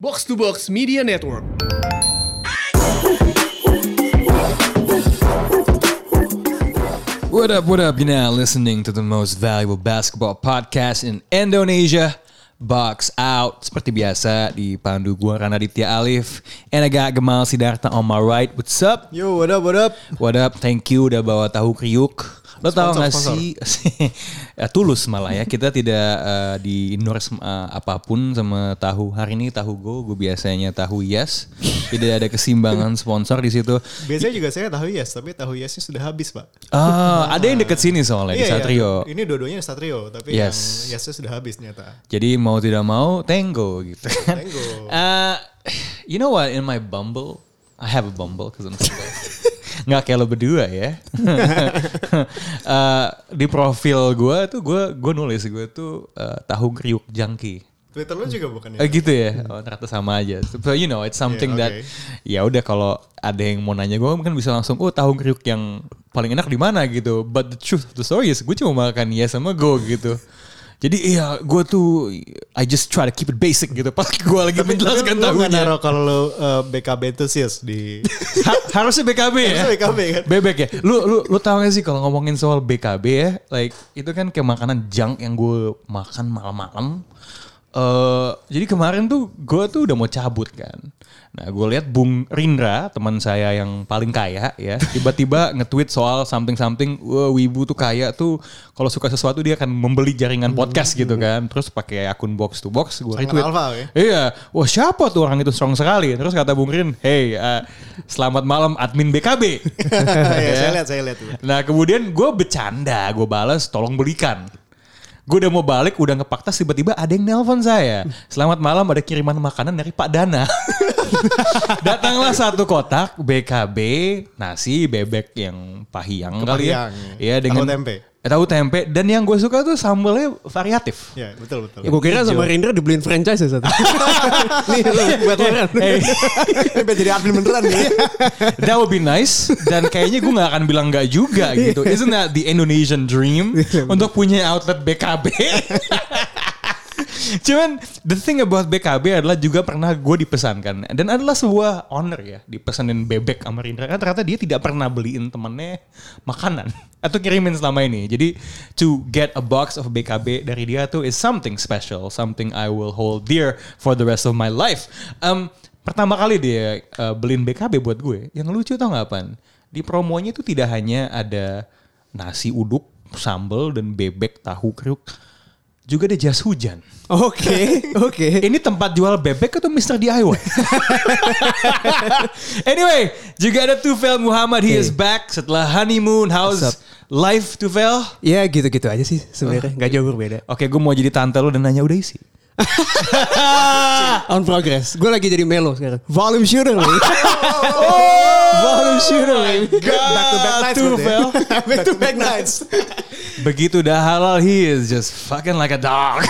Box to Box Media Network. What up, what up? You're now listening to the most valuable basketball podcast in Indonesia. Box Out. Seperti biasa dipandu gua Ranaditya Alif. And I got Gemal Sidarta on my right. What's up? Yo, what up, what up? What up? Thank you udah bawa tahu kriuk. Lo tau gak sponsor. sih? ya, tulus malah ya. Kita tidak eh, di endorse eh, apa pun sama tahu. Hari ini tahu go. Gue biasanya tahu yes. Tidak ada kesimbangan sponsor di situ. Biasanya juga saya tahu yes, tapi tahu yesnya sudah habis, Pak. Ah, ada yang deket sini soalnya di Iya, iya. Satrio. Ini dua-duanya Satrio, tapi Yes. yang yesnya sudah habis ternyata. Jadi mau tidak mau Tango gitu. Tango. Uh, you know what in my Bumble, I have a Bumble because I'm single. Nggak kayak lo berdua ya. Uh, di profil gue tuh gue gue nulis gue tuh uh, tahu kriuk jangki. Twitter lu juga bukan Eh, ya? gitu ya, oh, ternyata sama aja. So you know, it's something Yeah, that okay. ya udah kalau ada yang mau nanya gue mungkin bisa langsung, oh tahu kriuk yang paling enak di mana gitu. But the truth of the story is gue cuma makan ya sama go gitu. Jadi iya gue tuh I just try to keep it basic gitu. Pas gue lagi menjelaskan Lu nggak naruh kalau lu uh, BKB enthusiast di Ha- harusnya BKB ya. Harusnya BKB kan? Bebek ya. Lu lu lu tahu gak sih kalau ngomongin soal BKB ya, like itu kan kayak makanan junk yang gue makan malam-malam. Eh jadi kemarin tuh gue tuh udah mau cabut kan. Nah gue lihat Bung Rindra teman saya yang paling kaya ya tiba-tiba nge-tweet soal something something wah wibu tuh kaya tuh kalau suka sesuatu dia akan membeli jaringan podcast gitu kan terus pakai akun box to box gue retweet alpha, ya? Iya, wah siapa tuh orang itu strong sekali. Terus kata Bung Rin, hey eh, selamat malam admin BKB. ya, saya lihat, saya lihat. nah kemudian gue bercanda, gue balas tolong belikan. Gue udah mau balik, udah ngepaktas tiba-tiba ada yang nelpon saya. Selamat malam, ada kiriman makanan dari Pak Dana. Datanglah satu kotak BKB nasi bebek yang pahiang kali ya. Ya. Iya dengan tempe. Eh, tahu tempe dan yang gue suka tuh sambelnya variatif. Ya, betul, betul. Ya, Gue kira sama. Rindra dibeliin franchise ya satu. Nih lu buat. Ini biar jadi admin beneran ya. That would be nice dan kayaknya gue nggak akan bilang nggak juga gitu. Isn't that the Indonesian dream untuk punya outlet BKB? Cuman the thing about BKB adalah juga pernah gue dipesankan dan adalah sebuah honor ya dipesanin bebek sama Rindra kan ternyata dia tidak pernah beliin temennya makanan atau kirimin selama ini. Jadi to get a box of BKB dari dia tuh is something special, something I will hold dear for the rest of my life. Um, pertama kali dia uh, beliin BKB buat gue, yang lucu tau gak apaan? Di promonya itu tidak hanya ada nasi uduk, sambal dan bebek tahu kriuk, juga ada jas hujan. Oke, oke. Ini tempat jual bebek atau Mr. DIY? anyway, juga ada Tufel Muhammad. He Hey. is back setelah honeymoon. How's up? life, Tufel? Ya gitu-gitu aja sih sebenarnya, nggak jauh berbeda. Oke, gue mau jadi tante lu dan nanya udah isi. On progress. Gue lagi jadi melo sekarang. Volume shooter nih. Volume shooter nih. Back to back nights ya. Tufel. Back to back nights. Begitu udah halal, he is just fucking like a dog.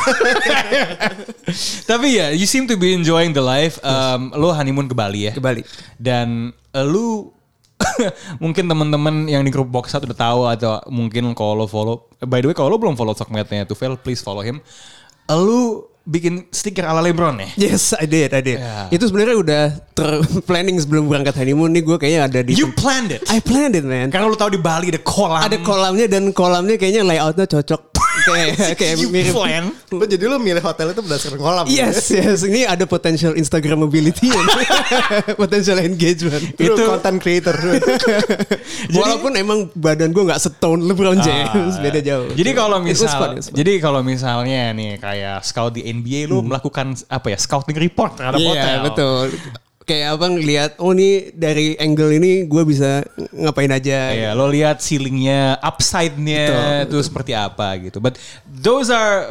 Tapi ya, you seem to be enjoying the life. Um, lo honeymoon ke Bali ya? Ke Bali. Dan eh, lu mungkin teman-teman yang di grup box udah tahu atau mungkin kalau lo follow. By the way, kalau lo belum follow sosmednya Tufel, please follow him. Eh, Lu bikin stiker ala Lebron ya? Yes, I did, I did. Ya. Itu sebenarnya udah ter-planning sebelum berangkat honeymoon nih gue kayaknya ada di You planned it. I planned it man. Karena lu tahu di Bali ada kolam. Ada kolamnya dan kolamnya kayaknya layoutnya cocok. Kayak mirip. plan. Lu jadi lu milih hotel itu berdasarkan kolam. Yes, yes. Ini ada potential Instagramability, potential engagement. Itu Itu- content creator. Walaupun emang badan gue nggak setone LeBron James, beda jauh. Ah. Jadi kalau misal, fun, jadi kalau misalnya nih kayak scout di NBA lu melakukan apa ya scouting report terhadap Iya hotel. betul. Kayak abang lihat, oh nih dari angle ini gue bisa ngapain aja. Iya, lo lihat ceilingnya, upside-nya itu seperti apa gitu. But those are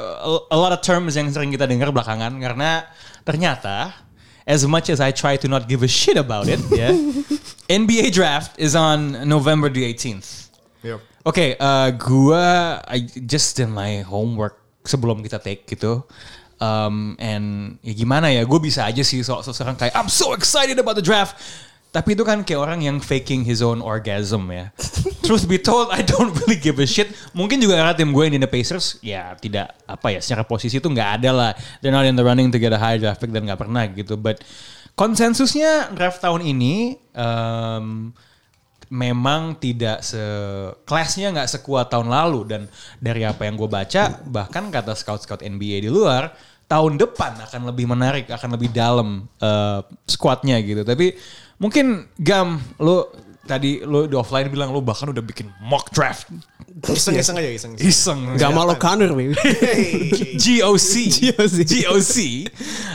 a- lot of terms yang sering kita dengar belakangan karena ternyata as much as I try to not give a shit about it, ya, NBA draft is on November the 18th. Yup. Oke, eh, gua I just did my homework sebelum kita take gitu. Um, and ya gimana ya, gue bisa aja sih so, so sekarang kayak I'm so excited about the draft. Tapi itu kan kayak orang yang faking his own orgasm ya. Truth be told, I don't really give a shit. Mungkin juga karena tim gue yang di the Pacers, ya tidak apa ya, secara posisi itu nggak ada lah. They're not in the running to get a high draft pick dan nggak pernah gitu. But konsensusnya draft tahun ini um, memang tidak se kelasnya nggak sekuat tahun lalu dan dari apa yang gue baca bahkan kata scout-scout NBA di luar tahun depan akan lebih menarik akan lebih dalam uh, squadnya gitu tapi mungkin gam lo tadi lo di offline bilang lo bahkan udah bikin mock draft Iseng-iseng aja iseng. iseng Gak malu Connor maybe. GOC. GOC. GOC.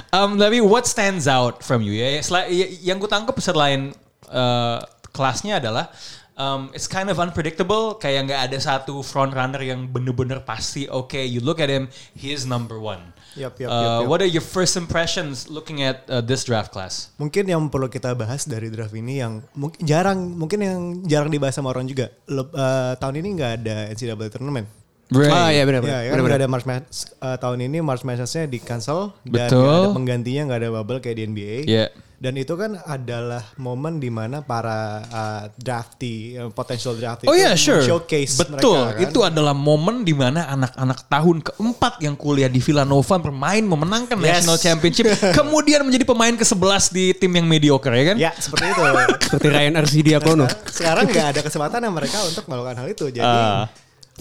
Um, tapi what stands out from you ya? Sel- ya- yang ku tangkap selain uh, kelasnya adalah um, it's kind of unpredictable. Kayak nggak ada satu front runner yang bener-bener pasti. Okay, you look at him, he is number one. Yup, yup, Uh, yup, yup. What are your first impressions looking at uh, this draft class? Mungkin yang perlu kita bahas dari draft ini yang mungkin jarang, mungkin yang jarang dibahas sama orang juga. Leb- eh, tahun ini nggak ada NCAA tournament. Ah iya benar Ya, ya kan benar. nggak ada March Madness. Eh, tahun ini March Madness-nya di cancel dan Betul. nggak ada penggantinya nggak ada bubble kayak di NBA. Yeah. Dan itu kan adalah momen di mana para uh, draftee, uh, potential draftee Oh itu iya, sure. showcase Betul. mereka kan. Itu adalah momen di mana anak-anak tahun keempat yang kuliah di Villanova bermain memenangkan Yes. National Championship, kemudian menjadi pemain ke-11 di tim yang mediocre ya kan? Ya seperti itu. Seperti Ryan Arcidiakono. Sekarang nggak ada kesempatan yang mereka untuk melakukan hal itu. Jadi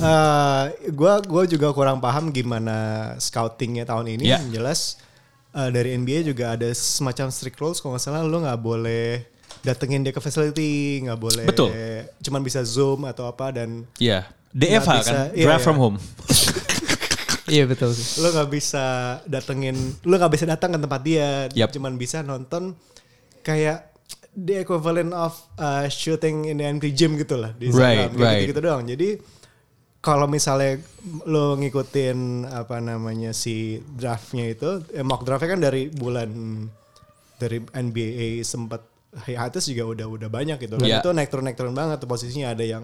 Ah. gue gua juga kurang paham gimana scoutingnya tahun ini. Ya. Yang jelas eh, dari NBA juga ada semacam strict rules. Kalau nggak salah lu nggak boleh datengin dia ke facility, nggak boleh. Betul. Cuman bisa zoom atau apa dan Iya. DFH Nggak kan, bisa, iya, draft iya. from home. Iya betul sih. lu nggak bisa datengin, lu nggak bisa datang ke tempat dia. Yap. Cuman bisa nonton kayak the equivalent of uh, shooting in the empty gym gitu lah di Right, right. gitu-gitu doang. Jadi kalau misalnya lo ngikutin apa namanya si draftnya itu, eh, mock draftnya kan dari bulan dari NBA sempat hiatus juga udah udah banyak gitu. Dan Yeah. itu naik turun naik turun banget tuh posisinya ada yang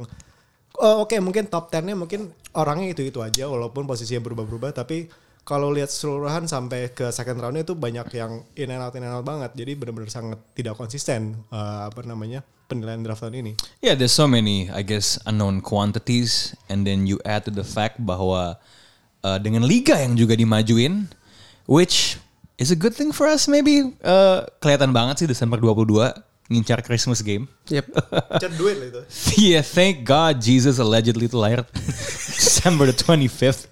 oh, oke mungkin top 10-nya mungkin orangnya itu itu aja walaupun posisinya berubah-berubah tapi kalau lihat seluruhan sampai ke second round itu banyak yang in and out in and out banget. Jadi benar-benar sangat tidak konsisten eh, apa namanya penilaian draft tahun ini. Yeah, there's so many, I guess, unknown quantities, and then you add to the fact bahwa uh, dengan liga yang juga dimajuin, which is a good thing for us maybe. Uh, kelihatan banget sih Desember 22 ngincar Christmas game. Yep. Cat duit lah itu. yeah, thank God Jesus allegedly itu lahir December the 25th.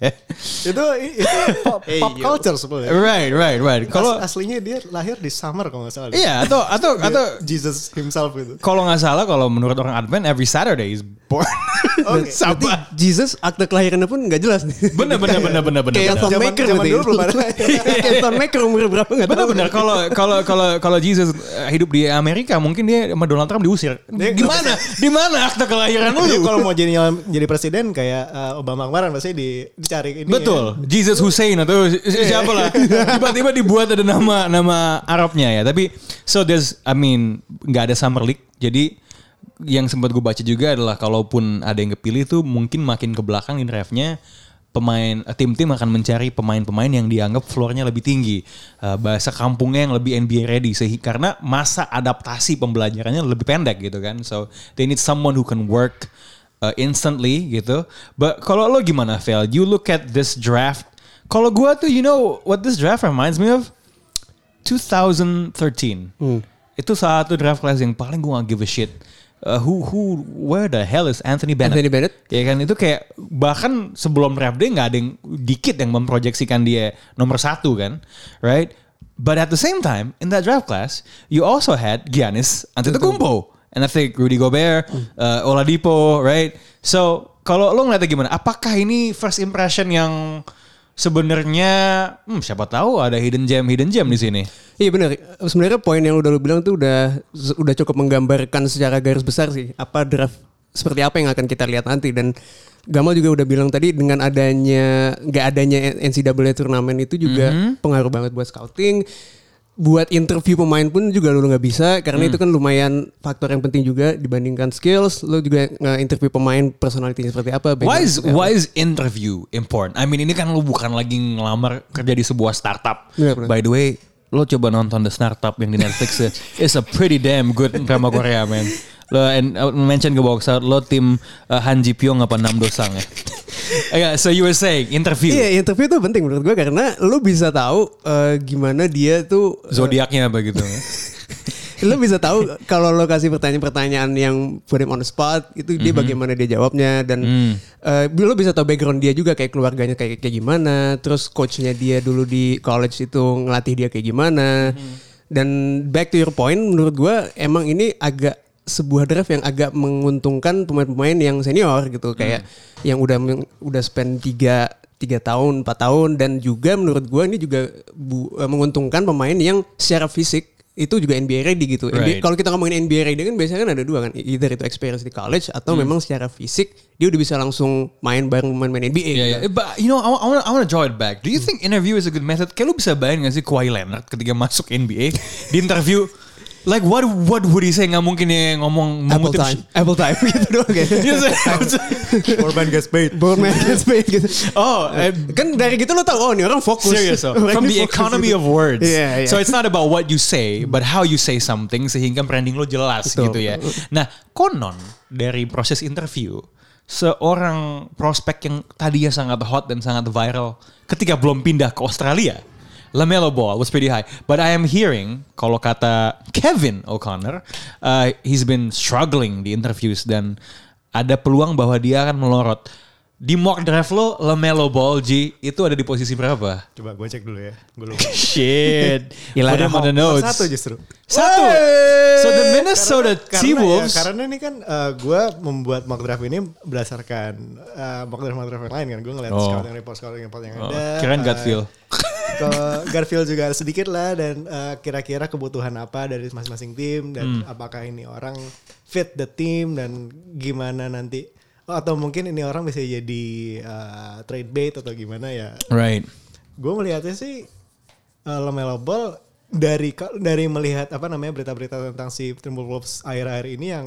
itu itu pop, pop culture sebenarnya. right, right, right. Kalau Kalau aslinya dia lahir di summer kalau nggak salah. iya atau atau Dia- atau Jesus himself gitu. kalau nggak salah kalau menurut orang Advent every Saturday is born. Oke. Sabar. Jesus akte kelahirannya pun nggak jelas nih. Bener bener bener bener bener. Kayak bener. Tom Maker zaman dulu belum ada. Kayak Tom Maker umur berapa nggak tahu. Bener-bener kalau kalau kalau kalau Jesus uh, hidup di Amerika mungkin dia sama Donald Trump diusir. Gimana? Di mana akte kelahiran lu? kalau mau jadi jadi presiden kayak uh, Obama kemarin pasti di, dicari ini. Betul, Jesus Hussein atau si- siapa lah. Tiba-tiba dibuat ada nama nama Arabnya ya. Tapi so there's I mean nggak ada summer league. Jadi yang sempat gue baca juga adalah kalaupun ada yang kepilih tuh mungkin makin ke belakang di draftnya pemain eh, tim-tim akan mencari pemain-pemain yang dianggap floornya lebih tinggi Eh, bahasa kampungnya yang lebih NBA ready sehingga karena masa adaptasi pembelajarannya lebih pendek gitu kan so they need someone who can work uh, instantly gitu. But kalau lo gimana, Vel? You look at this draft. Kalau gua tuh, you know what this draft reminds me of? 2013. Itu satu draft class yang paling gua gak give a shit. Uh, who who where the hell is Anthony Bennett? Anthony Bennett? Ya kan itu kayak bahkan sebelum draft day nggak ada yang dikit yang memproyeksikan dia nomor satu kan, right? But at the same time in that draft class you also had Giannis Antetokounmpo and I think Rudy Gobert, uh, Oladipo, right? So kalau lo ngeliatnya gimana? Apakah ini first impression yang sebenarnya hmm, siapa tahu ada hidden gem hidden gem di sini? Iya benar. Sebenarnya poin yang udah lu bilang tuh udah udah cukup menggambarkan secara garis besar sih apa draft seperti apa yang akan kita lihat nanti dan Gamal juga udah bilang tadi dengan adanya nggak adanya NCAA turnamen itu juga pengaruh banget buat scouting. Buat interview pemain pun juga lu nggak bisa karena itu kan lumayan faktor yang penting juga dibandingkan skills. Lu juga nge-interview pemain personality seperti apa. Why is, apa. why is interview important? I mean ini kan lu bukan lagi ngelamar kerja di sebuah startup. Benar. By the way, lo coba nonton The Startup yang di Netflix ya. It's a pretty damn good drama Korea, man. Lo and uh, mention ke box lo tim uh, Han Ji Pyong apa Nam Do Sang ya? Yeah, so you were saying interview. Iya, interview itu penting menurut gue karena lu bisa tahu eh, gimana dia tuh eh, Zodiaknya apa gitu. lu bisa tahu kalau lo kasih pertanyaan-pertanyaan yang put him on the spot itu dia bagaimana dia jawabnya dan eh, lo bisa tahu background dia juga kayak keluarganya kayak kayak gimana terus coachnya dia dulu di college itu ngelatih dia kayak gimana dan back to your point menurut gua emang ini agak sebuah draft yang agak menguntungkan pemain-pemain yang senior gitu kayak yang udah udah spend tiga tiga tahun empat tahun dan juga menurut gua ini juga bu- eh, menguntungkan pemain yang secara fisik itu juga NBA ready gitu. Right. Kalau kita ngomongin NBA ready kan biasanya kan ada dua kan, either itu experience di college atau Hmm. memang secara fisik dia udah bisa langsung main bareng pemain-pemain NBA. Yeah, gitu. yeah. But you know, I, wa- I want I want to draw it back. Do you think interview is a good method? Kayak lu bisa bayangin gak sih Kawhi Leonard ketika masuk NBA di interview like what what would he say? Nggak mungkin dia ngomong Apple mengutip time, Apple time gitu doang kayak. Yes, Orban gets paid. Boardman gets paid gitu. Oh, eh, kan dari gitu lo tau oh ini orang fokus. Serious so. Orang From the fokus economy gitu. of words. Iya, iya. So it's not about what you say, but how you say something sehingga branding lo jelas Betul. gitu ya. Nah, konon dari proses interview seorang prospek yang tadinya sangat hot dan sangat viral ketika belum pindah ke Australia. LaMelo Ball was pretty high. But I am hearing, kalau kata Kevin O'Connor, uh, he's been struggling di interviews dan ada peluang bahwa dia akan melorot. Di mock draft lo, LaMelo Ball, G, itu ada di posisi berapa? Coba gue cek dulu ya. Gue lupa. Shit. Him on the Nomor notes. Satu justru. Satu. So the Minnesota Karena- T-Wolves. ya, karena ini kan gue membuat mock draft ini berdasarkan eh, mock draft mock draft yang lain kan. Gue ngeliat Oh. scouting report scouting report yang Oh, ada. kirain eh, gut feel. Ke Garfield juga sedikit lah dan eh, kira-kira kebutuhan apa dari masing-masing tim dan Hmm. apakah ini orang fit the team dan gimana nanti oh, atau mungkin ini orang bisa jadi eh, trade bait atau gimana ya Right. gue melihatnya sih uh, LaMelo Ball dari dari melihat apa namanya berita-berita tentang si Timberwolves akhir-akhir ini yang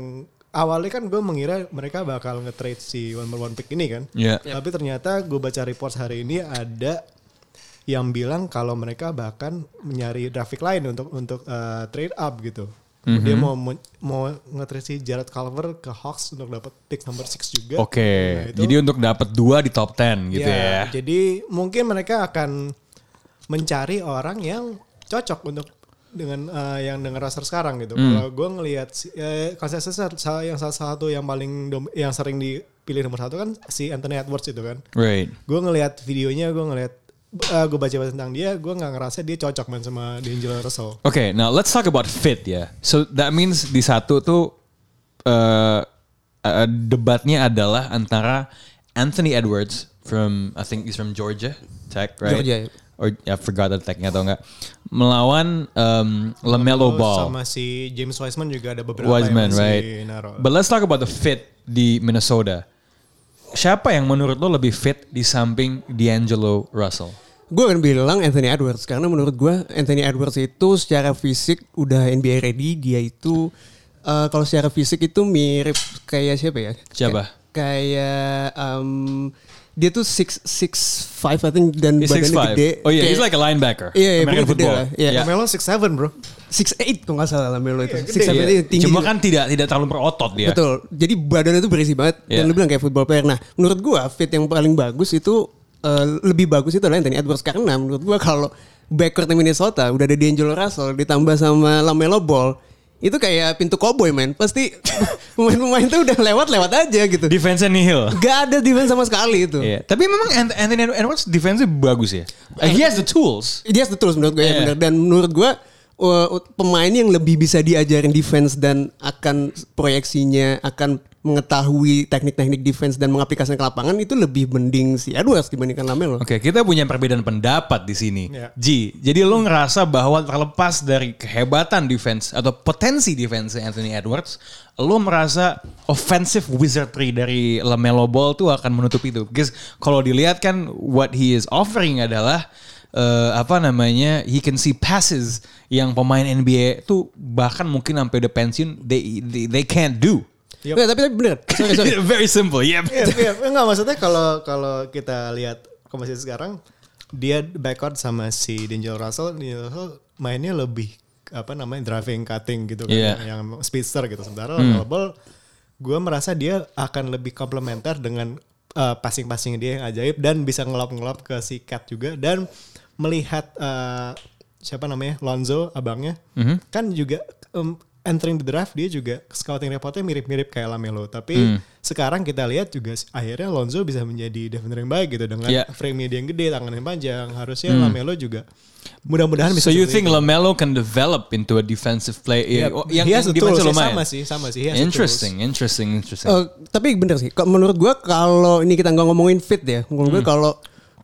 awalnya kan gue mengira mereka bakal nge-trade si one one pick ini kan. Yeah. Tapi ternyata gue baca reports hari ini ada yang bilang kalau mereka bahkan mencari draft pick lain untuk untuk uh, trade up gitu. Dia mau mau nge-trade si Jared Culver ke Hawks untuk dapat pick number 6 juga. Oke. Nah, itu- Jadi untuk dapat dua di top 10 gitu ya. jadi mungkin mereka akan mencari orang yang cocok untuk dengan eh, yang dengan roster sekarang gitu. Hmm. Kalau gue ngelihat eh, konsensus yang salah satu yang paling dom- yang sering dipilih nomor satu kan si Anthony Edwards itu kan. Right. Gue ngelihat videonya, gue ngelihat eh, gue baca tentang dia, gue nggak ngerasa dia cocok main sama D'Angelo Russell. Okay, now let's talk about fit ya. So that means di satu tuh uh, uh, debatnya adalah antara Anthony Edwards from I think he's from Georgia Tech, right? Georgia. Or I forgot the technya atau enggak. Melawan um, Lamelo Ball. Sama si James Wiseman juga ada beberapa Wiseman, yang masih right? naruh. But let's talk about the fit di Minnesota. Siapa yang menurut lo lebih fit di samping D'Angelo Russell? Gue akan bilang Anthony Edwards karena menurut gue Anthony Edwards itu secara fisik udah NBA ready. Dia itu eh, kalau secara fisik itu mirip kayak siapa ya? Siapa? Kayak, kayak em, dia tuh six six five I think dan He's badannya 6'5". gede. Oh yeah, Kayak- he's like a linebacker. Iya, iya, American football. Iya. Yeah. Melo 6'7 bro. Six eight kalau nggak salah Lamelo itu. Iya, gede Six seven itu tinggi. Cuma juga. kan tidak tidak terlalu berotot dia. Betul. Jadi badannya tuh berisi banget Iya. dan lu bilang kayak football player. Nah, menurut gua fit yang paling bagus itu eh, lebih bagus itu adalah Anthony Edwards karena menurut gua kalau backcourt Minnesota udah ada D'Angelo Russell ditambah sama Lamelo Ball itu kayak pintu cowboy man. Pasti pemain-pemain tuh udah lewat-lewat aja gitu. Defense nihil. Gak ada defense sama sekali itu. Iya. Tapi memang Ant- Anthony Edwards defense bagus ya. Uh, he has the tools. Dia betul menurut gue ya Iya. Dan menurut gue uh, pemain yang lebih bisa diajarin defense dan akan proyeksinya akan mengetahui teknik-teknik defense dan mengaplikasikan ke lapangan itu lebih mending si Edwards dibandingkan Lamelo. Oke, kita punya perbedaan pendapat di sini. Iya. Ji, jadi lo ngerasa bahwa terlepas dari kehebatan defense atau potensi defense Anthony Edwards, lo merasa offensive wizardry dari LaMelo Ball tuh akan menutup itu. Because kalau dilihat kan what he is offering adalah eh, apa namanya, he can see passes yang pemain NBA tuh bahkan mungkin sampai udah pensiun they they, they can't do. Yep. Nggak, tapi tapi bener. Sorry sorry. Very simple, yeah. Iya, iya. Enggak maksudnya kalau kalau kita lihat komposisi sekarang dia backcourt sama si D'Angelo Russell, D'Angelo Russell mainnya lebih apa namanya driving cutting gitu kan Iya. yang, yang speedster gitu sementara Hmm. Ball gue merasa dia akan lebih komplementer dengan uh, passing-passing dia yang ajaib dan bisa ngelap-ngelap ke si Cat juga dan melihat uh, siapa namanya Lonzo abangnya Mhm. kan juga um, entering the draft dia juga scouting reportnya mirip-mirip kayak Lamelo tapi Hmm. sekarang kita lihat juga akhirnya Lonzo bisa menjadi defender yang baik gitu dengan Iya. frame dia yang gede tangan yang panjang harusnya Lamelo juga mudah-mudahan bisa So you think itu. Lamelo can develop into a defensive player? Iya, Oh, he yang yang ya, lumayan. sama sih sama sih the Interesting, interesting, interesting. Eh, tapi bener sih, menurut gua kalau ini kita nggak ngomongin fit ya, menurut gua kalau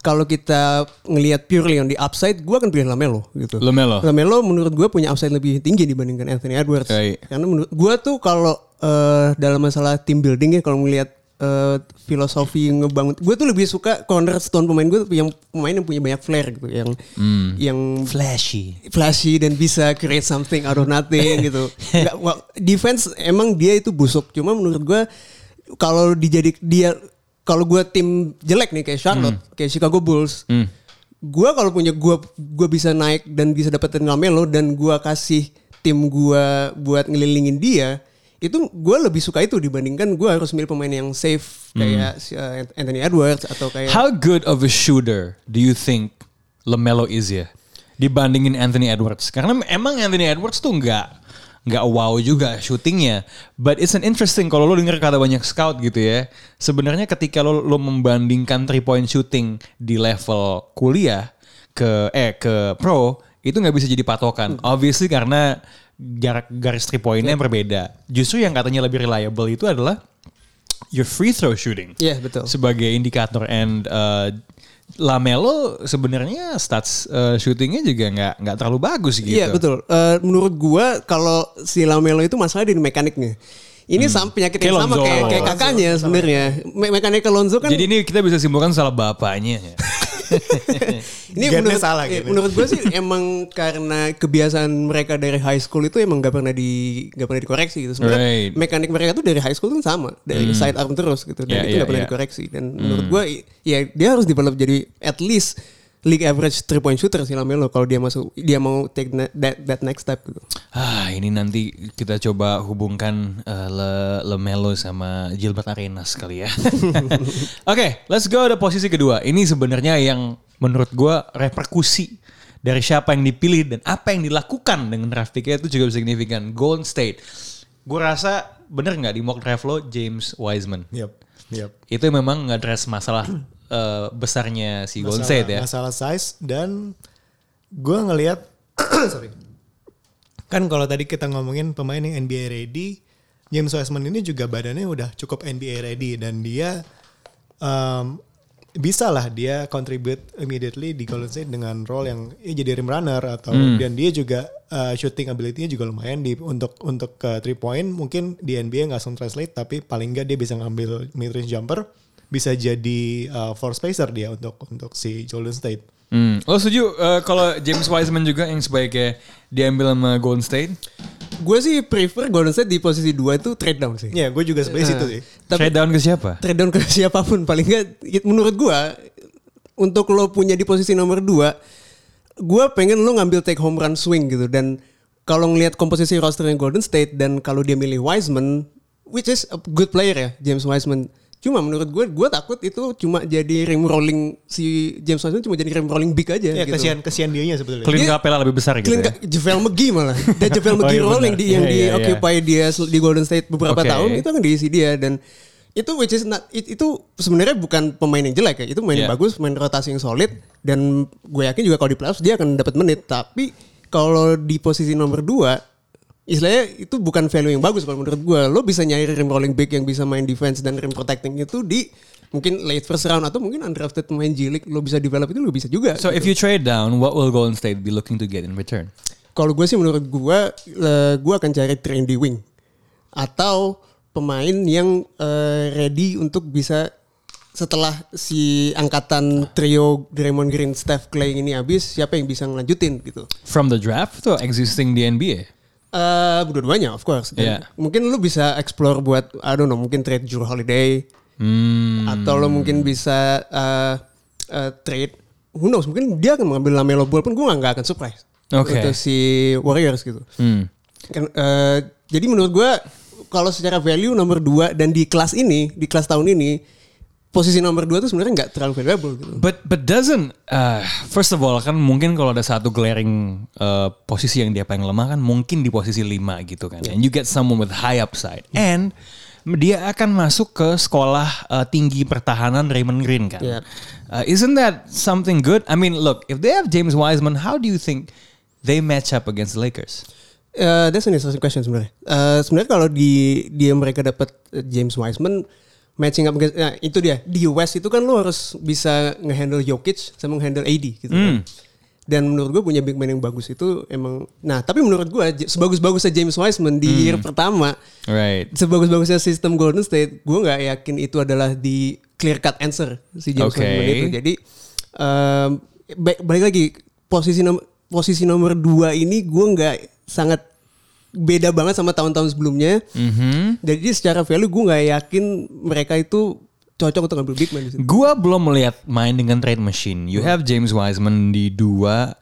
kalau kita ngelihat purely on the upside, gua akan pilih Lamelo gitu. Lamelo. Lamelo menurut gua punya upside lebih tinggi dibandingkan Anthony Edwards. Right. Karena menurut gua tuh kalau eh, dalam masalah team building ya, kalau ngelihat eh, filosofi ngebangun, gua tuh lebih suka cornerstone pemain gue yang pemain yang punya banyak flair gitu, yang Hmm. yang Flashy. flashy dan bisa create something out of nothing gitu. Nggak, wah, defense emang dia itu busuk. Cuma menurut gua kalau dijadik dia kalau gua tim jelek nih kayak Charlotte, kayak Chicago Bulls, Hmm. gua kalau punya gua gua bisa naik dan bisa dapetin Lamelo dan gua kasih tim gua buat ngelilingin dia, itu gua lebih suka itu dibandingkan gua harus milih pemain yang safe kayak si, uh, Anthony Edwards atau kayak How good of a shooter do you think Lamelo is ya? Dibandingin Anthony Edwards. Karena emang Anthony Edwards tuh nggak nggak wow juga shootingnya. But it's an interesting kalau lo denger kata banyak scout gitu ya. Sebenarnya ketika lo lo membandingkan three point shooting di level kuliah ke eh ke pro itu nggak bisa jadi patokan. Obviously karena jarak garis three pointnya berbeda. Justru yang katanya lebih reliable itu adalah your free throw shooting Iya, betul. sebagai indikator and uh, Lamelo sebenarnya stats uh, shootingnya juga nggak nggak terlalu bagus gitu. Iya betul. Eh, menurut gua kalau si Lamelo itu masalah di mekaniknya. Ini sama penyakit yang sama kayak, kayak kakaknya sebenarnya. Me mekanik Lonzo kan Jadi ini kita bisa simpulkan salah bapaknya. ya. ini Gennya menurut, salah, eh, gennya. menurut gue sih emang karena kebiasaan mereka dari high school itu emang gak pernah di gak pernah dikoreksi gitu. Sebenarnya Right. mekanik mereka tuh dari high school tuh sama, dari side arm terus gitu. Dan Yeah, itu yeah, gak pernah yeah. dikoreksi. Dan menurut gue ya dia harus develop jadi at least league average three point shooter si Lamelo kalau dia masuk dia mau take na- that, that next step gitu. Ah ini nanti kita coba hubungkan uh, Le, Lamelo sama Gilbert Arenas kali ya. Oke, let's go ke posisi kedua. Ini sebenarnya yang menurut gua reperkusi dari siapa yang dipilih dan apa yang dilakukan dengan draft picknya itu juga signifikan. Golden State. Gue rasa bener nggak di mock draft lo James Wiseman. Yep, yep. Itu memang ngadres masalah eh, besarnya si State ya. Masalah size dan gue ngelihat sorry. Kan kalau tadi kita ngomongin pemain yang NBA ready, James Wiseman ini juga badannya udah cukup NBA ready dan dia um, bisa lah dia contribute immediately di Golden State dengan role yang ya jadi rim runner atau dan dia juga uh, shooting ability-nya juga lumayan di untuk untuk ke three point mungkin di NBA nggak langsung translate tapi paling nggak dia bisa ngambil mid range jumper bisa jadi uh, four spacer dia untuk untuk si Golden State. Hmm. Lo setuju eh, kalau James Wiseman juga yang sebaiknya diambil sama Golden State? Gue sih prefer Golden State di posisi 2 itu trade down sih. Ya, gue juga sebenarnya situ sih. Trade down ke siapa? trade down ke siapa pun paling nggak menurut gua untuk lo punya di posisi nomor 2 gua pengen lo ngambil take home run swing gitu dan kalau ngelihat komposisi rosternya Golden State dan kalau dia milih Wiseman which is a good player ya James Wiseman cuma menurut gue gue takut itu cuma jadi rim rolling si James Wiseman cuma jadi rim rolling big aja Ya, gitu. kesian kesian dianya sebetulnya. Dia- Capella lebih besar gitu ya? JaVale McGee malah. Dan JaVale Oh, McGee iya rolling di yang di iya, iya. occupy dia sel- di Golden State beberapa Oke. tahun itu kan diisi dia dan itu which is not, it- itu sebenarnya bukan pemain yang jelek ya. Itu pemain yang Iya. bagus, pemain rotasi yang solid dan gue yakin juga kalau di playoffs dia akan dapat menit. Tapi kalau di posisi nomor 2 istilahnya itu bukan value yang bagus kalau menurut gue. Lo bisa nyari rim rolling big yang bisa main defense dan rim protecting itu di mungkin late first round atau mungkin undrafted pemain jilik lo bisa develop itu lo bisa juga. So if you trade down, what will Golden State be looking to get in return? Kalau gue sih menurut gue, eh, gue akan cari trendy wing atau pemain yang eh, ready untuk bisa setelah si angkatan trio Draymond Green, Steph Clay ini habis, siapa yang bisa ngelanjutin gitu? From the draft atau existing di NBA? Eh, dua-duanya of course. Dan Iya. Mungkin lu bisa explore buat, I don't know, mungkin trade Drew Holiday Hmm. atau lo mungkin bisa eh, eh, trade, who knows, mungkin dia akan mengambil Lamelo Ball pun gue nggak akan surprise. Oke. untuk si Warriors gitu. Hmm. Kan, eh, jadi menurut gue kalau secara value nomor 2 dan di kelas ini, di kelas tahun ini posisi nomor 2 tuh sebenarnya nggak terlalu valuable gitu. But but doesn't uh, first of all kan mungkin kalau ada satu glaring uh, posisi yang dia paling lemah kan mungkin di posisi 5 gitu kan. And you get someone with high upside. And dia akan masuk ke sekolah uh, tinggi pertahanan Raymond Green kan. Yeah. Uh, isn't that something good? I mean, look, if they have James Wiseman, how do you think they match up against the Lakers? Eh, that's an interesting question sebenarnya. Eh, sebenarnya kalau di dia mereka dapat eh, James Wiseman matching up nah, itu dia di West itu kan lo harus bisa ngehandle Jokic sama ngehandle AD gitu kan. Dan menurut gue punya big man yang bagus itu emang nah tapi menurut gue sebagus-bagusnya James Wiseman di year pertama Right. sebagus-bagusnya sistem Golden State, gue nggak yakin itu adalah di clear cut answer si James Oke. Wiseman itu. Jadi ba- balik lagi posisi nomor posisi nomor dua ini gue nggak sangat beda banget sama tahun-tahun sebelumnya. Mhm. Jadi secara value gue nggak yakin mereka itu cocok untuk ngambil big man. Gua belum melihat main dengan trade machine. You have James Wiseman di dua,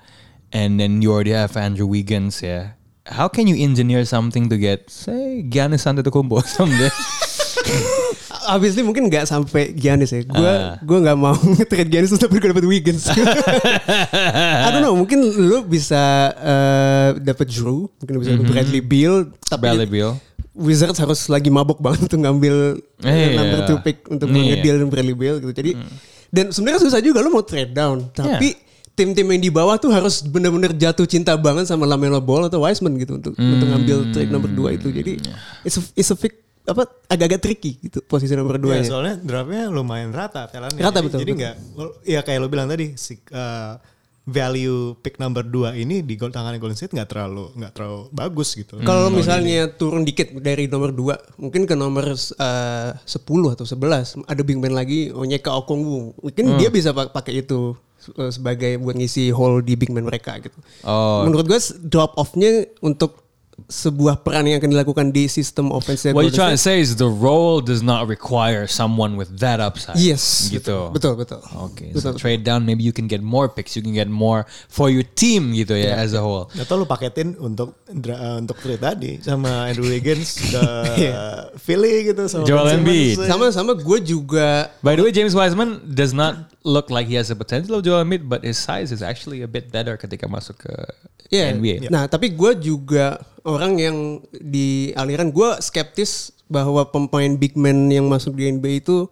and then you already have Andrew Wiggins ya. How can you engineer something to get, say, Giannis Antetokounmpo someday? Obviously mungkin nggak sampai Giannis ya. Gue Ah. gue nggak mau trade Giannis terus tapi gue dapet Wiggins. I don't know. Mungkin lu bisa eh, dapet Drew, mungkin bisa dapet Bradley Beal. Tapi. Bradley Beal. Wizards harus lagi mabok banget untuk ngambil eh, Iya. number two pick untuk Iya. Hmm. ngedeal Bradley Beal gitu. Jadi dan sebenarnya susah juga lu mau trade down, tapi Iya. tim-tim yang di bawah tuh harus benar-benar jatuh cinta banget sama Lamelo Ball atau Wiseman gitu untuk untuk ngambil trade nomor dua itu. Jadi Iya. it's a, it's a pick apa agak-agak tricky gitu posisi nomor dua Iya, nya. soalnya draftnya lumayan rata talentnya. Rata, jadi, betul, Jadi nggak, ya kayak lo bilang tadi, si, uh, value pick number 2 ini di gol tangan Golden State nggak terlalu nggak terlalu bagus gitu. Kalau misalnya turun dikit dari nomor 2, mungkin ke nomor eh, 10 atau 11, ada big man lagi Onyeka Okongwu. Mungkin dia bisa pak- pakai itu eh, sebagai buat ngisi hole di big man mereka gitu. Oh. Menurut gue drop off-nya untuk sebuah peran yang akan dilakukan di sistem offense What you're trying to say is the role does not require someone with that upside. Yes. Gitu. Betul, betul. Okay, so trade down, maybe you can get more picks, you can get more for your team gitu ya as a whole. Atau lu paketin untuk uh, untuk trade tadi sama Andrew Wiggins ke Philly gitu sama Joel Embiid. Simmons. Sama sama gue juga By the way, James Wiseman does not look like he has the potential of Joel Embiid, but his size is actually a bit better ketika masuk ke Iya. NBA. Nah, tapi gue juga orang yang di aliran gue skeptis bahwa pemain big man yang masuk di NBA itu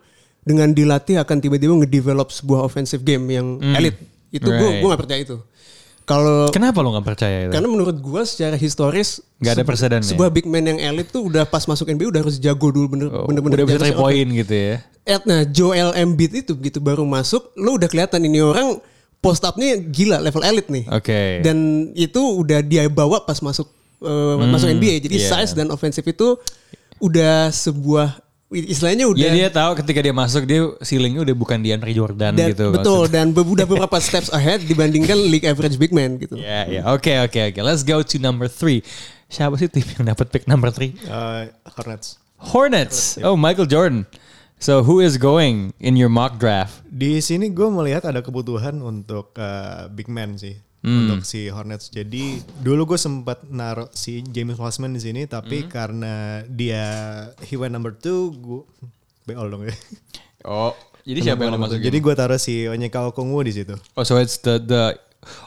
dengan dilatih akan tiba-tiba ngedevelop sebuah offensive game yang elite. Itu gue Right. gue nggak percaya itu. Kalau Kenapa lo nggak percaya itu? karena menurut gue secara historis Nggak ada persedannya. Sebuah big man yang elite tuh udah pas masuk NBA udah harus jago dulu bener Oh, bener-bener udah bisa three point gitu ya. Ed, nah Joel Embiid itu begitu baru masuk, lo udah kelihatan ini orang post up-nya gila level elite nih. Oke. Dan itu udah dia bawa pas masuk eh, masuk NBA. Jadi iya. size dan offensive itu udah sebuah istilahnya udah Ya dia tahu ketika dia masuk dia ceilingnya udah bukan DeAndre Jordan dan, gitu. betul dan be- udah beberapa steps ahead dibandingkan league average big man gitu. Ya ya oke oke oke. Let's go to number three. Siapa sih tim yang dapat pick number three? Uh, Hornets. Hornets. Oh Michael Jordan. So who is going in your mock draft? Di sini gue melihat ada kebutuhan untuk uh, big man sih Hmm. untuk si Hornets. Jadi dulu gue sempat naruh si James Wiseman di sini, tapi Hmm. karena dia he went number two, gue beol dong ya. Oh, jadi siapa yang lo masukin? Jadi gue taruh si Onyeka Okongwu di situ. oh, so it's the the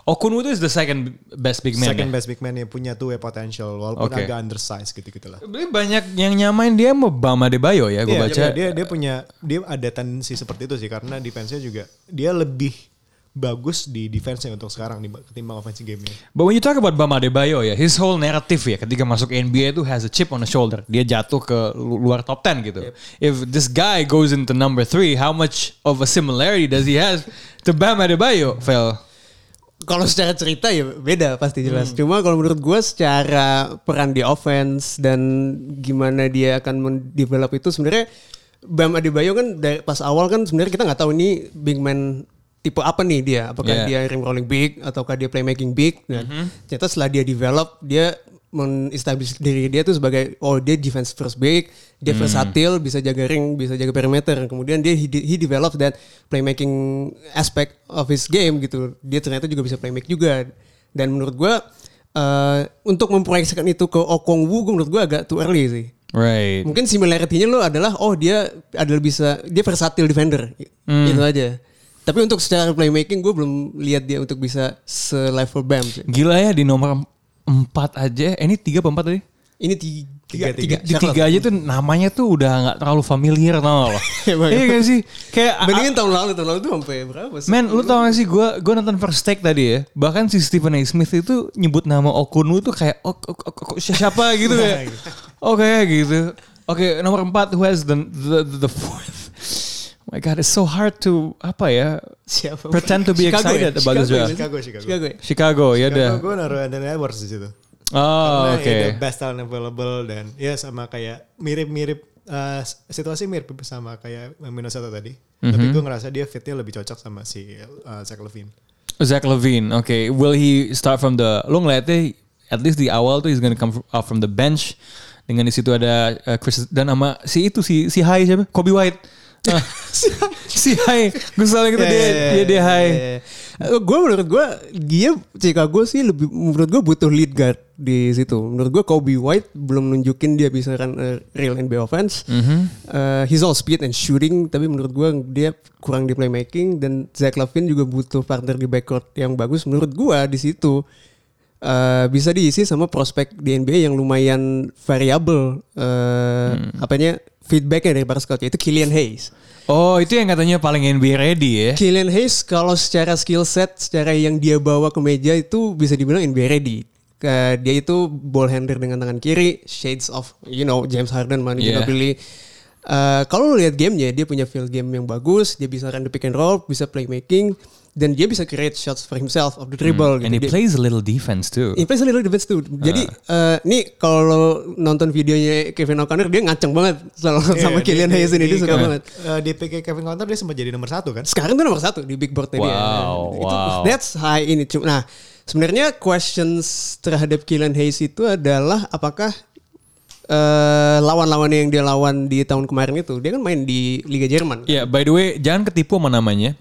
Okunu itu is the second best big man. Second ya? best big man yang punya two way potential walaupun Oke. agak undersized gitu-gitu lah. Banyak yang nyamain dia sama Bama Debayo ya, gue Iya, baca. dia, dia dia punya dia ada tendensi seperti itu sih karena defense-nya juga dia lebih bagus di defense-nya untuk sekarang di- ketimbang offensive game-nya. But when you talk about Bama Debayo ya, his whole narrative ya ketika masuk NBA itu has a chip on the shoulder. Dia jatuh ke lu- luar top 10 gitu. If this guy goes into number three, how much of a similarity does he have to Bama Debayo, Fel? Kalau secara cerita ya beda pasti jelas. Hmm. Cuma kalau menurut gue secara peran di offense dan gimana dia akan mendevelop itu sebenarnya Bam Adebayo kan dari pas awal kan sebenarnya kita nggak tahu ini big man tipe apa nih dia. Apakah Yeah. dia rim rolling big ataukah dia playmaking big. Dan Mm-hmm. ternyata setelah dia develop dia men-establish diri dia tuh sebagai oh dia defense first big, dia Mm. versatil, bisa jaga ring, bisa jaga perimeter. Kemudian dia he, he developed that playmaking aspect of his game gitu. Dia ternyata juga bisa playmake juga. Dan menurut gue eh, untuk memproyeksikan itu ke Okongwu, gue menurut gue agak too early sih. Right. Mungkin similarity-nya lo adalah oh dia adalah bisa dia versatile defender. Hmm. Itu aja. Tapi untuk secara playmaking gue belum lihat dia untuk bisa se-level Bam sih. Gila ya di nomor 4 aja. Eh, ini 3 apa 4 tadi? Ini tiga, Tiga, tiga, Di tiga aja tuh namanya tuh udah nggak terlalu familiar tau gak lo? Emang. iya gak sih? Kayak Bandingin tahun lalu, tahun lalu tuh sampai berapa sih? Men, lu tau gak sih gue gue nonton First Take tadi ya. Bahkan si Stephen A. Smith itu nyebut nama Okunu tuh kayak oh, oh, oh, oh, siapa gitu ya. Oke gitu. Oke, nomor 4 who has the the, the fourth. Oh my god, it's so hard to apa ya? Siapa? Pretend to be Chicago excited ya? about Chicago this draft. ya? Chicago, Chicago. Chicago ya? Chicago, ya udah. Gue naruh Anthony Edwards di situ. Oh, Karena oke. ini best talent available dan ya sama kayak mirip-mirip eh, situasi mirip sama kayak Minnesota tadi. Mhm. Tapi gue ngerasa dia fitnya lebih cocok sama si eh, Zach Levine. Zach Levine, oke. Will he start from the? Lo ngeliatnya at least di awal tuh he's gonna come out from the bench. Dengan di situ ada uh, Chris dan sama si itu si si High siapa? Kobe White. Si High, gue selalu gitu dia dia dia High. gue menurut gue dia Chicago sih lebih menurut gue butuh lead guard di situ. Menurut gue Kobe White belum nunjukin dia bisa a real NBA offense. Uh, he's all speed and shooting, tapi menurut gue dia kurang di playmaking dan Zach Lavine juga butuh partner di backcourt yang bagus. Menurut gue di situ uh, bisa diisi sama prospek di NBA yang lumayan variabel. Uh, Apanya feedbacknya dari para scout yaitu Killian Hayes. Oh itu yang katanya paling NBA ready ya? Killian Hayes kalau secara skill set, secara yang dia bawa ke meja itu bisa dibilang NBA ready. Ke- dia itu ball handler dengan tangan kiri, shades of you know James Harden, Manu Yeah. Ginobili. Eh, kalau lu lihat gamenya, dia punya field game yang bagus, dia bisa run the pick and roll, bisa playmaking, dan dia bisa create shots for himself of the dribble. And he gitu. Dia- plays a little defense too. He plays a little defense too. Jadi eh, nih kalau nonton videonya Kevin O'Connor dia ngaceng banget sama, sama Iya, Killian di- Hayes ini di- dia suka di- banget. eh, di pick Kevin Conner dia sempat jadi nomor satu kan? Sekarang tuh nomor satu di big boardnya dia. Wow, Itu, wow. That's high ini. Cuma- Nah, sebenarnya questions terhadap Killian Hayes itu adalah apakah eh, lawan-lawan yang dia lawan di tahun kemarin itu, dia kan main di Liga Jerman. Ya, by the way, jangan ketipu sama namanya.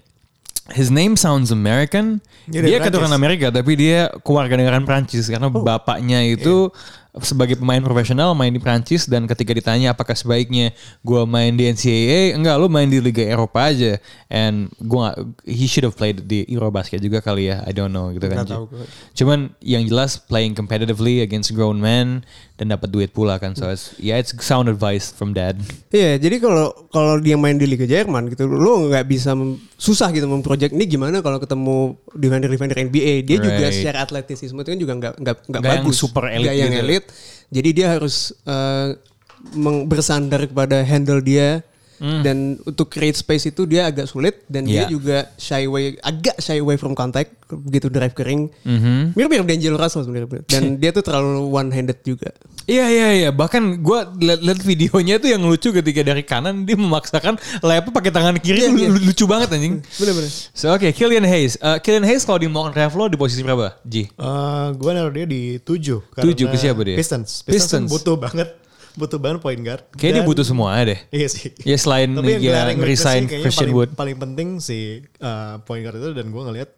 His name sounds American. Dia Dia, dari keturunan. Amerika, tapi dia keluarga negaraan Prancis karena bapaknya itu sebagai pemain profesional main di Prancis dan ketika ditanya apakah sebaiknya gua main di NCAA, enggak lu main di Liga Eropa aja. And gua he should have played di Eurobasket juga kali ya. I don't know gitu kan. Gue. Cuman yang jelas playing competitively against grown men dan dapat duit pula kan. So it's, yeah, it's sound advice from dad. Iya, jadi kalau kalau dia main di Liga Jerman gitu, lu nggak bisa susah gitu memproject ini gimana kalau ketemu defender defender NBA. Dia juga Right. secara atletisisme itu kan juga nggak nggak nggak Nggak yang bagus, super elite Nggak yang gitu. elite. Jadi dia harus meng- bersandar kepada handle dia. Dan untuk create space itu dia agak sulit dan dia. Yeah. juga shy away agak shy away from contact begitu drive kering. Mhm. Mirip-mirip D'Angelo Russell sebenarnya. Dan dia tuh terlalu one handed juga. Iya iya iya bahkan gue liat, liat videonya tuh yang lucu ketika dari kanan dia memaksakan layapnya pakai tangan kiri iya. lu- lucu banget anjing. Bener-bener. So oke Killian Hayes, Eh, Killian Hayes kalau di mock draft lo di posisi berapa? G. Eh, gue naruh dia di tujuh. Tujuh, karena ke siapa dia? Pistons. Pistons. Pistons. butuh banget. Butuh banget point guard. Kayaknya dia butuh semua deh. Iya sih. Ya selain Tapi yang ya, resign Christian paling, Wood. paling penting si uh, point guard itu dan gue ngelihat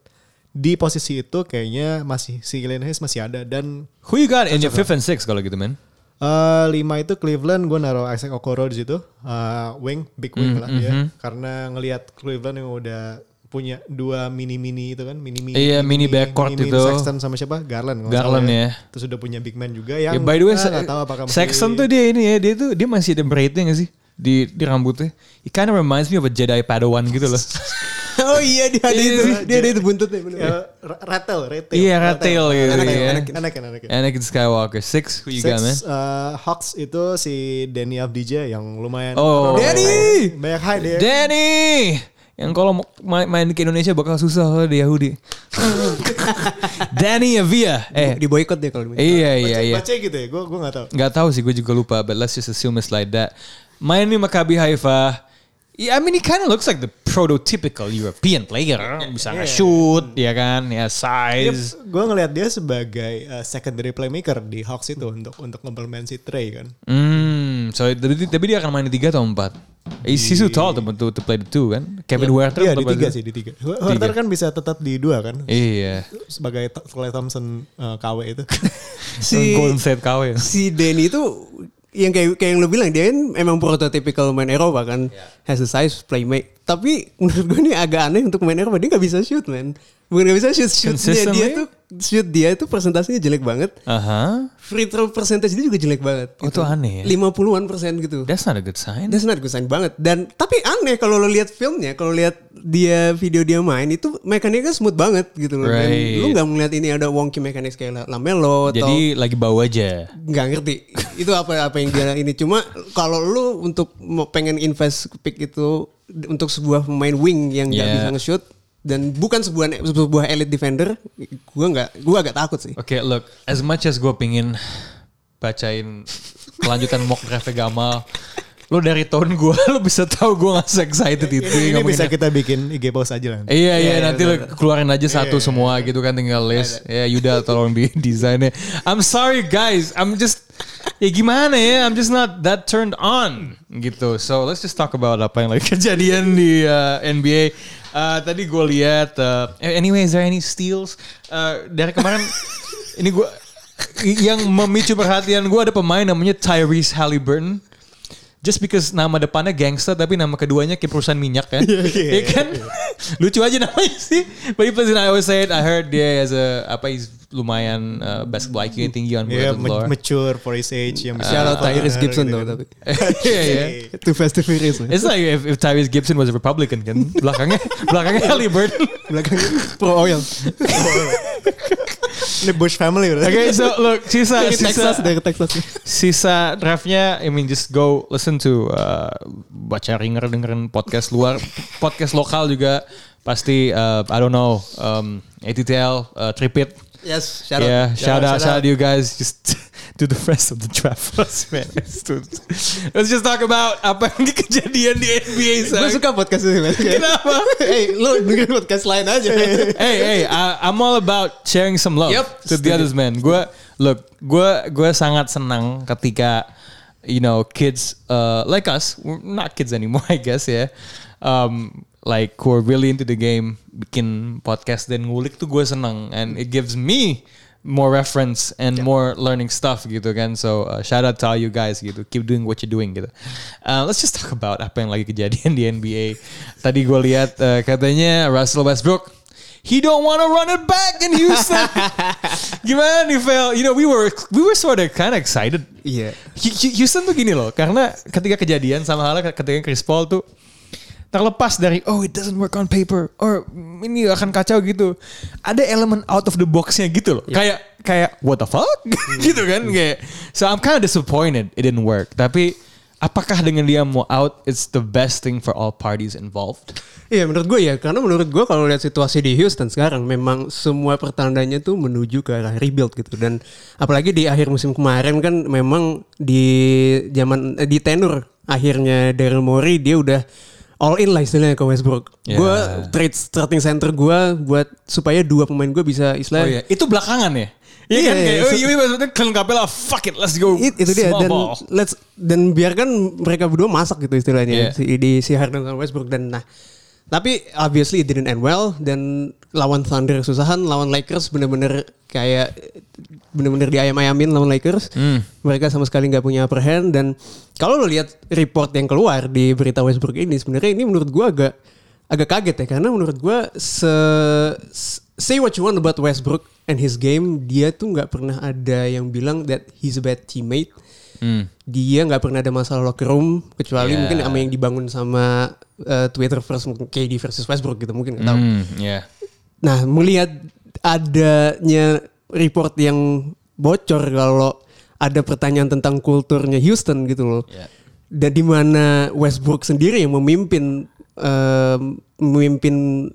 di posisi itu kayaknya masih si Killian Hayes masih ada dan Who you got in your fifth and sixth kalau gitu man? uh, lima itu Cleveland gue naruh Isaac Okoro di situ uh, wing big wing Mm, lah ya karena ngelihat Cleveland yang udah punya dua mini mini itu kan mini mini Iya, mini backcourt itu. Sexton sama siapa Garland nggak Garland salah ya. terus udah punya big man juga Ya, yang by the way, ah, nggak tahu apakah masih- Sexton tuh dia ini ya, dia tuh dia masih ada braidnya gak sih di di rambutnya? It kind of reminds me of a Jedi Padawan gitu loh. oh iya dia ada Iya itu. Dia ada itu buntutnya. bener. Ya, ra- Rattle, Rattle. Iya, Rattle gitu Anakin, ya. Anakin, Anakin, Anakin. Anakin Skywalker six, who you got man? Six, uh, Hawks itu si Danny Avdija yang lumayan Oh. Danny banyak high dia Danny yang kalau main, main ke Indonesia bakal susah kalau di Yahudi. Danny Avia, eh di boykot deh kalau di Iya iya iya. Baca gitu ya, gue gua nggak tahu. Nggak tahu sih, gue juga lupa. But let's just assume it's like that. Main di Maccabi Haifa. Yeah, I mean he kind of looks like the prototypical European player. Bisa yeah. shoot, ya kan? Ya size. Yep, gue ngelihat dia sebagai uh, secondary playmaker di Hawks itu untuk untuk komplement si Trey kan. Hmm, so tapi, tapi dia akan main di 3 atau empat. Eh, Isi su tall tuh tuh to play the two kan. Kevin yeah. Werther yeah, di tiga sih di tiga. Werther kan bisa tetap di dua kan. Iya. Sebagai Clay Thompson eh, uh, KW itu. si Golden State KW. Si Denny itu yang kayak kayak yang lo bilang dia kan emang prototypical main Eropa kan has the size play make tapi menurut gue ini agak aneh untuk main Eropa dia nggak bisa shoot man bukan nggak bisa shoot shootnya dia Consistently? tuh shoot dia tuh persentasenya jelek banget Aha. free throw percentage dia juga jelek banget Oh, itu aneh ya? 50-an persen gitu That's not a good sign. That's not good sign banget. Dan tapi aneh kalau lo lihat filmnya, kalau lihat dia video dia main itu mekaniknya smooth banget gitu loh. Dan Right. lu nggak melihat ini ada wonky mekanik kayak Lamelo atau Jadi lagi bau aja. nggak ngerti itu apa apa yang dia ini cuma kalau lu untuk pengen invest pick itu untuk sebuah pemain wing yang nggak Yeah. bisa nge-shoot dan bukan sebuah sebuah elite defender gua nggak gua agak takut sih Oke, look, as much as gue pingin bacain kelanjutan mock draft Gamal, lo dari tahun gue lo bisa tahu gue nggak se excited itu. Ini bisa ngomonginnya. kita bikin IG post aja lah. Iya iya nanti lo keluarin aja satu semua gitu kan tinggal list. Ya Yuda tolong di desainnya. I'm sorry guys, I'm just ya gimana ya, I'm just not that turned on gitu. So let's just talk about apa yang lagi kejadian di uh, NBA. Uh, tadi gue lihat. Uh, anyway, is there any steals? Uh, dari kemarin ini gue yang memicu perhatian gue ada pemain namanya Tyrese Halliburton. Just because nama depannya gangster tapi nama keduanya kayak perusahaan minyak kan. Iya kan? Lucu aja namanya sih. But he plays in Iowa State. I heard dia as a apa he's lumayan uh, basketball IQ yang tinggi on Iya, floor. ma- mature for his age yang bisa. shout out Tyrese Gibson gitu though tapi Iya iya. too fast to furious. It's like if, if Tyrese Gibson was a Republican kan. Belakangnya belakangnya Halliburton. belakangnya pro oil Ini Bush family udah. Oke, so look sisa dari Texas sisa dari Texas sisa draftnya, I mean just go listen to uh, baca ringer dengerin podcast luar, podcast lokal juga pasti uh, I don't know um, ATTL, uh, Tripit, yes shout yeah, out shout out, shout out you guys, just do the rest of the first, man. Let's, just talk about apa yang kejadian di NBA. gue suka podcast ini Kenapa? hey lu dengerin podcast lain aja hey, hey, I, I'm all about sharing some love Yep, to the others, man. Gue, look, gue, gue sangat senang ketika, you know, kids uh, like us, we're not kids anymore, I guess ya, um, like who are really into the game, bikin podcast dan ngulik tuh gue senang, and it gives me more reference and more learning stuff gitu kan. So uh, shout out to all you guys gitu. Keep doing what you're doing gitu. Uh, let's just talk about apa yang lagi kejadian di NBA. Tadi gue lihat uh, katanya Russell Westbrook he don't want to run it back in Houston. Gimana nih Vel? You know we were we were sort of kind of excited. Iya. Hu- Houston tuh gini loh, karena ketika kejadian sama halnya ketika Chris Paul tuh terlepas dari oh it doesn't work on paper or ini akan kacau gitu. Ada elemen out of the boxnya gitu loh. Kayak kayak what the fuck gitu kan kayak so I'm kind of disappointed it didn't work. Tapi apakah dengan dia mau out it's the best thing for all parties involved? Iya menurut gue ya karena menurut gue kalau lihat situasi di Houston sekarang memang semua pertandanya tuh menuju ke arah rebuild gitu dan apalagi di akhir musim kemarin kan memang di zaman eh, di tenur akhirnya Daryl Morey dia udah all in lah istilahnya ke Westbrook. Ya. Gue trade starting center gue buat supaya dua pemain gue bisa Oh istilahnya iya, itu belakangan ya? Iya Iya, kan? Iya, kayak, iya. oh iya maksudnya Clint Capella, fuck it, let's go. It- itu dia. Dan ball. let's dan biarkan mereka berdua masak gitu Yeah. istilahnya si, di si Harden sama Westbrook dan nah. Tapi obviously it didn't end well. Dan lawan Thunder susahan lawan Lakers bener-bener kayak bener-bener diayam-ayamin lawan Lakers. Hmm. mereka sama sekali nggak punya upper hand. Dan kalau lo lihat report yang keluar di berita Westbrook ini sebenarnya ini menurut gua agak agak kaget ya. Karena menurut gua se, s- say what you want about Westbrook and his game dia tuh nggak pernah ada yang bilang that he's a bad teammate Hmm. dia nggak pernah ada masalah locker room kecuali Yeah. mungkin sama yang dibangun sama uh, Twitter versus KD versus Westbrook gitu mungkin nggak tahu. Hmm, yeah. Nah melihat adanya report yang bocor kalau ada pertanyaan tentang kulturnya Houston gitu loh. Yeah. Dan di mana Westbrook sendiri yang memimpin em, memimpin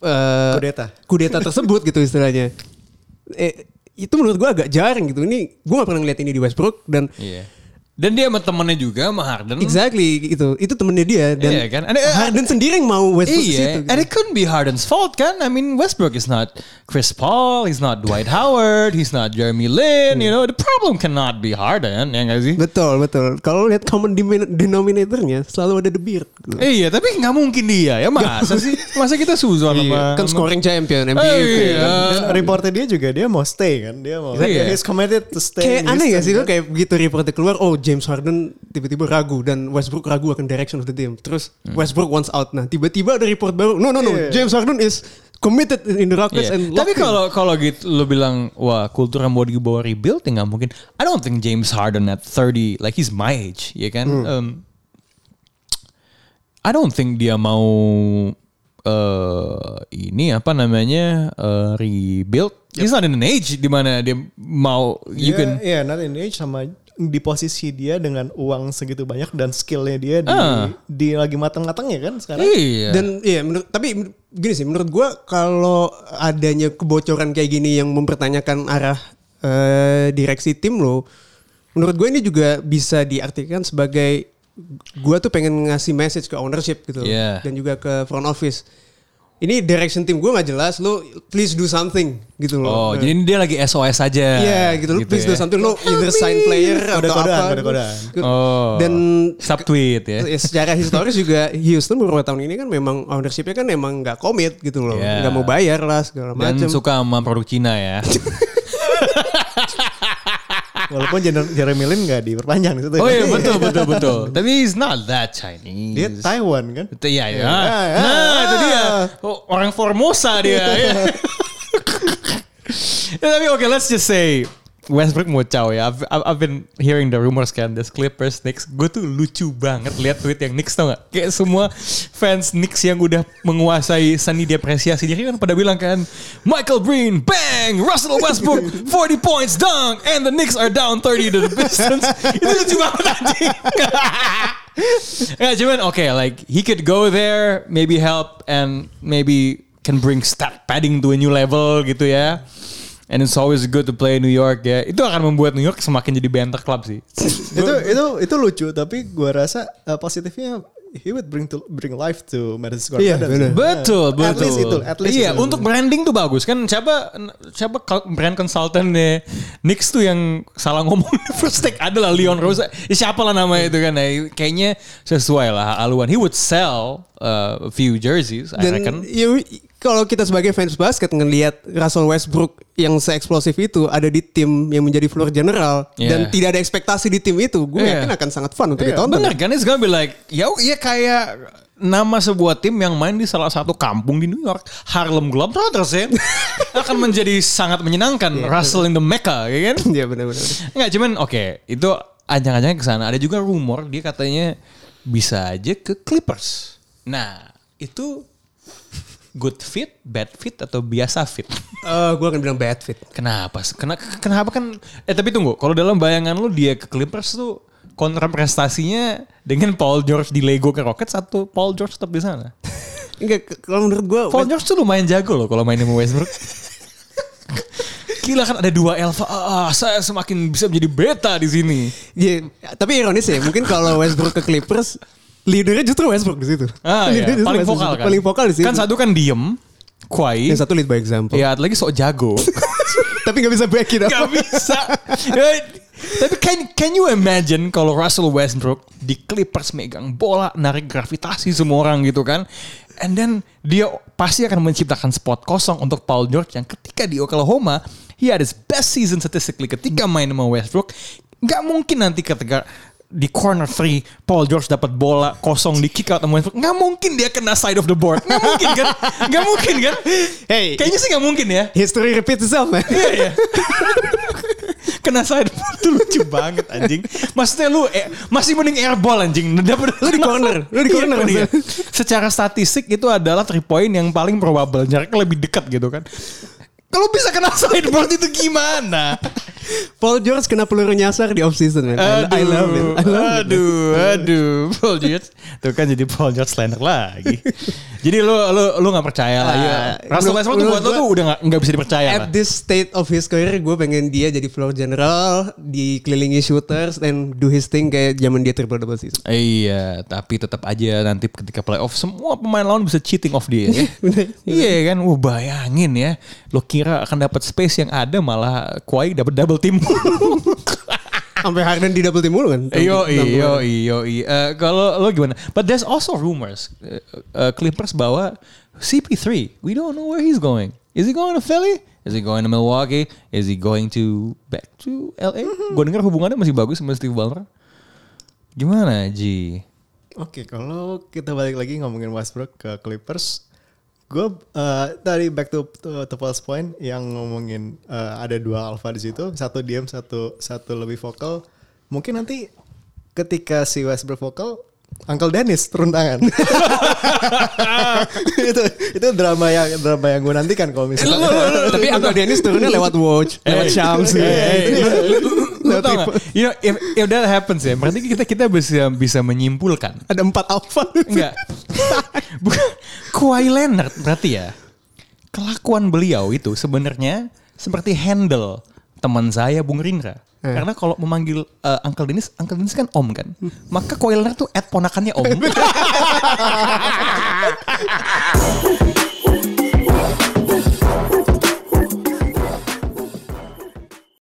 eh, Kudeta. kudeta tersebut gitu istilahnya. Eh, itu menurut gue agak jarang gitu. Ini gue gak pernah ngeliat ini di Westbrook dan Iya. Dan dia sama temennya juga sama Harden. Exactly itu. Itu temennya dia dan Iya kan? And, uh, Harden sendiri yang mau Westbrook situ. Iya, gitu. and it couldn't be Harden's fault kan? I mean Westbrook is not Chris Paul, he's not Dwight Howard, he's not Jeremy Lin, you know the problem cannot be Harden, ya nggak sih? Betul, betul. Kalau lihat common denominatornya selalu ada The Beard. gitu. Iya, tapi nggak mungkin dia ya masa sih? Masa kita suzon sama Kan scoring champion Eh, MVP. iya. Dan reportnya dia juga dia mau stay kan. Dia mau Iya. he's committed to stay. Kayak aneh gak sih lo kan? kayak begitu reportnya keluar oh James Harden tiba-tiba ragu dan Westbrook ragu akan direction of the team. Terus Hmm. Westbrook wants out. Nah tiba-tiba ada report baru. No no no Iya. James Harden is committed in the Rockets Iya. and Tapi kalau kalau gitu lo bilang wah kultur yang mau dibawa rebuild ya nggak mungkin. I don't think James Harden at 30 like he's my age, ya kan? Um, I don't think dia mau eh ini apa namanya eh, rebuild. He's not in an age di mana dia mau you Iya, can Iya, not in age sama di posisi dia dengan uang segitu banyak dan skillnya dia di, Ah. di lagi matang-matangnya kan sekarang. iya. Dan iya menurut tapi gini sih menurut gua kalau adanya kebocoran kayak gini yang mempertanyakan arah eh, direksi tim lo, menurut gue ini juga bisa diartikan sebagai gua tuh pengen ngasih message ke ownership gitu Iya. dan juga ke front office. Ini direction tim gue nggak jelas, lo please do something gitu loh. oh, Nah, jadi dia lagi SOS aja. Iya gitu, lo please ya. do something. Lo either sign player atau Kode-kodean, apa. kode-kodean. Oh. Dan subtweet ya. Ya, secara historis juga Houston beberapa tahun ini kan memang ownershipnya kan emang nggak komit gitu loh, Iya. nggak mau bayar lah segala Dan macam. suka sama produk Cina ya. Walaupun Jer- Jeremy Lin nggak diperpanjang di situ. Oh iya betul betul betul. Tapi he's not that Chinese. Dia Taiwan kan. Iya ya. Ya, ya. Nah itu dia. Oh, orang Formosa dia. ya. Ya, tapi oke let's just say Westbrook mau caw ya. I've, I've been hearing the rumors kan, the Clippers Knicks. Gue tuh lucu banget lihat tweet yang Knicks tau gak? Kayak semua fans Knicks yang udah menguasai seni depresiasi diri kan pada bilang kan, Michael Breen, bang, Russell Westbrook, 40 points dunk, and the Knicks are down 30 to the Pistons. Itu lucu banget anjing. Nggak cuman oke like he could go there maybe help and maybe can bring stat padding to a new level gitu ya. And it's always good to play in New York ya. Itu akan membuat New York semakin jadi banter club sih. itu itu itu lucu tapi gua rasa uh, positifnya he would bring to bring life to Madison Square Iya, Garden. benar. Betul, betul. At least itu, at least iya, itu. untuk branding tuh bagus kan. Siapa siapa brand consultant nih Knicks tuh yang salah ngomong di first take adalah Leon Rose. Ya, siapa lah namanya itu kan. Nah, kayaknya sesuai lah haluan. He would sell uh, a few jerseys, I Dan reckon. ya, kalau kita sebagai fans basket ngelihat Russell Westbrook yang se-eksplosif itu ada di tim yang menjadi floor general Iya. dan tidak ada ekspektasi di tim itu, gue Iya. yakin akan sangat fun untuk Iya, ditonton. bener kan? It's gonna be like, ya ya kayak nama sebuah tim yang main di salah satu kampung di New York, Harlem Globetrotters ya, akan menjadi sangat menyenangkan. Russell in the Mecca, ya kan? Iya benar-benar. Enggak, cuman oke, itu anjang-anjangnya ke sana. Ada juga rumor dia katanya bisa aja ke Clippers. Nah, itu good fit, bad fit atau biasa fit? Eh, gue akan bilang bad fit. Kenapa? Kenapa, kenapa kan? Eh tapi tunggu, kalau dalam bayangan lu dia ke Clippers tuh kontra prestasinya dengan Paul George di Lego ke Rockets atau Paul George tetap di sana? Enggak, kalau menurut gue Paul George tuh lumayan jago loh kalau main sama Westbrook. Gila kan ada dua alpha. Ah, saya semakin bisa menjadi beta di sini. Ya, tapi ironis ya, mungkin kalau Westbrook ke Clippers, leadernya justru Westbrook di situ. Ah, iya. Paling Westbrook. vokal kan. Paling vokal di situ. Kan satu kan diem, quiet. Yang satu lead by example. Ya, lagi sok jago. tapi nggak bisa back it up. Gak bisa. Ya, Tapi can can you imagine kalau Russell Westbrook di Clippers megang bola, narik gravitasi semua orang gitu kan? And then dia pasti akan menciptakan spot kosong untuk Paul George yang ketika di Oklahoma, he had his best season statistically ketika main sama Westbrook. Gak mungkin nanti ketika di corner three Paul George dapat bola kosong di kick out sama Westbrook. Gak mungkin dia kena side of the board. Gak mungkin kan? Gak mungkin kan? Hey. Kayaknya sih gak mungkin ya. History repeats itself, man. Iya iya. Kena side tuh lucu banget anjing. Maksudnya lu eh, masih mending airball anjing. Daripada Lu di corner, lu di Iya, corner. iya. Secara statistik itu adalah three point yang paling probable. Jaraknya lebih dekat gitu kan. Kalau bisa kena side ball itu gimana? Paul George kena peluru nyasar di off season man. I, I love it. I love it. aduh, aduh, Paul George. Tuh kan jadi Paul George Slander lagi. jadi lu lu lu nggak percaya lah. Iya. Russell Westbrook tuh buat lu tuh udah nggak nggak bisa dipercaya lah. At this state of his career gue pengen dia jadi floor general dikelilingi shooters dan do his thing kayak zaman dia triple double season. Iya, tapi tetap aja nanti ketika playoff semua pemain lawan bisa cheating off dia. ya. iya kan, wah bayangin ya, lo kira akan dapat space yang ada malah Kawhi dapat double team. Sampai Harden di double team mulu kan. Iyo iyo iyo iyo. Kalau lo gimana? But there's also rumors uh, uh, Clippers bawa CP3. We don't know where he's going. Is he going to Philly? Is he going to Milwaukee? Is he going to back to LA? Gue dengar hubungannya masih bagus sama Steve Ballmer. Gimana Ji? Oke, kalau kita balik lagi ngomongin Westbrook ke Clippers, gue eh, tadi back to, to, to Paul's point yang ngomongin eh, ada dua alpha di situ, satu diam, satu satu lebih vokal. Mungkin nanti ketika si Westbrook vokal, Uncle Dennis turun tangan. itu itu drama yang drama yang gue nantikan kalau misalnya. Tapi Uncle Dennis turunnya lewat watch, lewat Shams. gitu. Lu tau gak? You know, if, if that happens ya, berarti kita kita bisa bisa menyimpulkan. Ada empat alpha. Enggak. Bukan. Kawhi Leonard berarti ya. Kelakuan beliau itu sebenarnya seperti handle teman saya Bung Rindra. Eh. Karena kalau memanggil uh, Uncle Dennis, Uncle Dennis kan om kan. Maka Kawhi Leonard tuh at ponakannya om.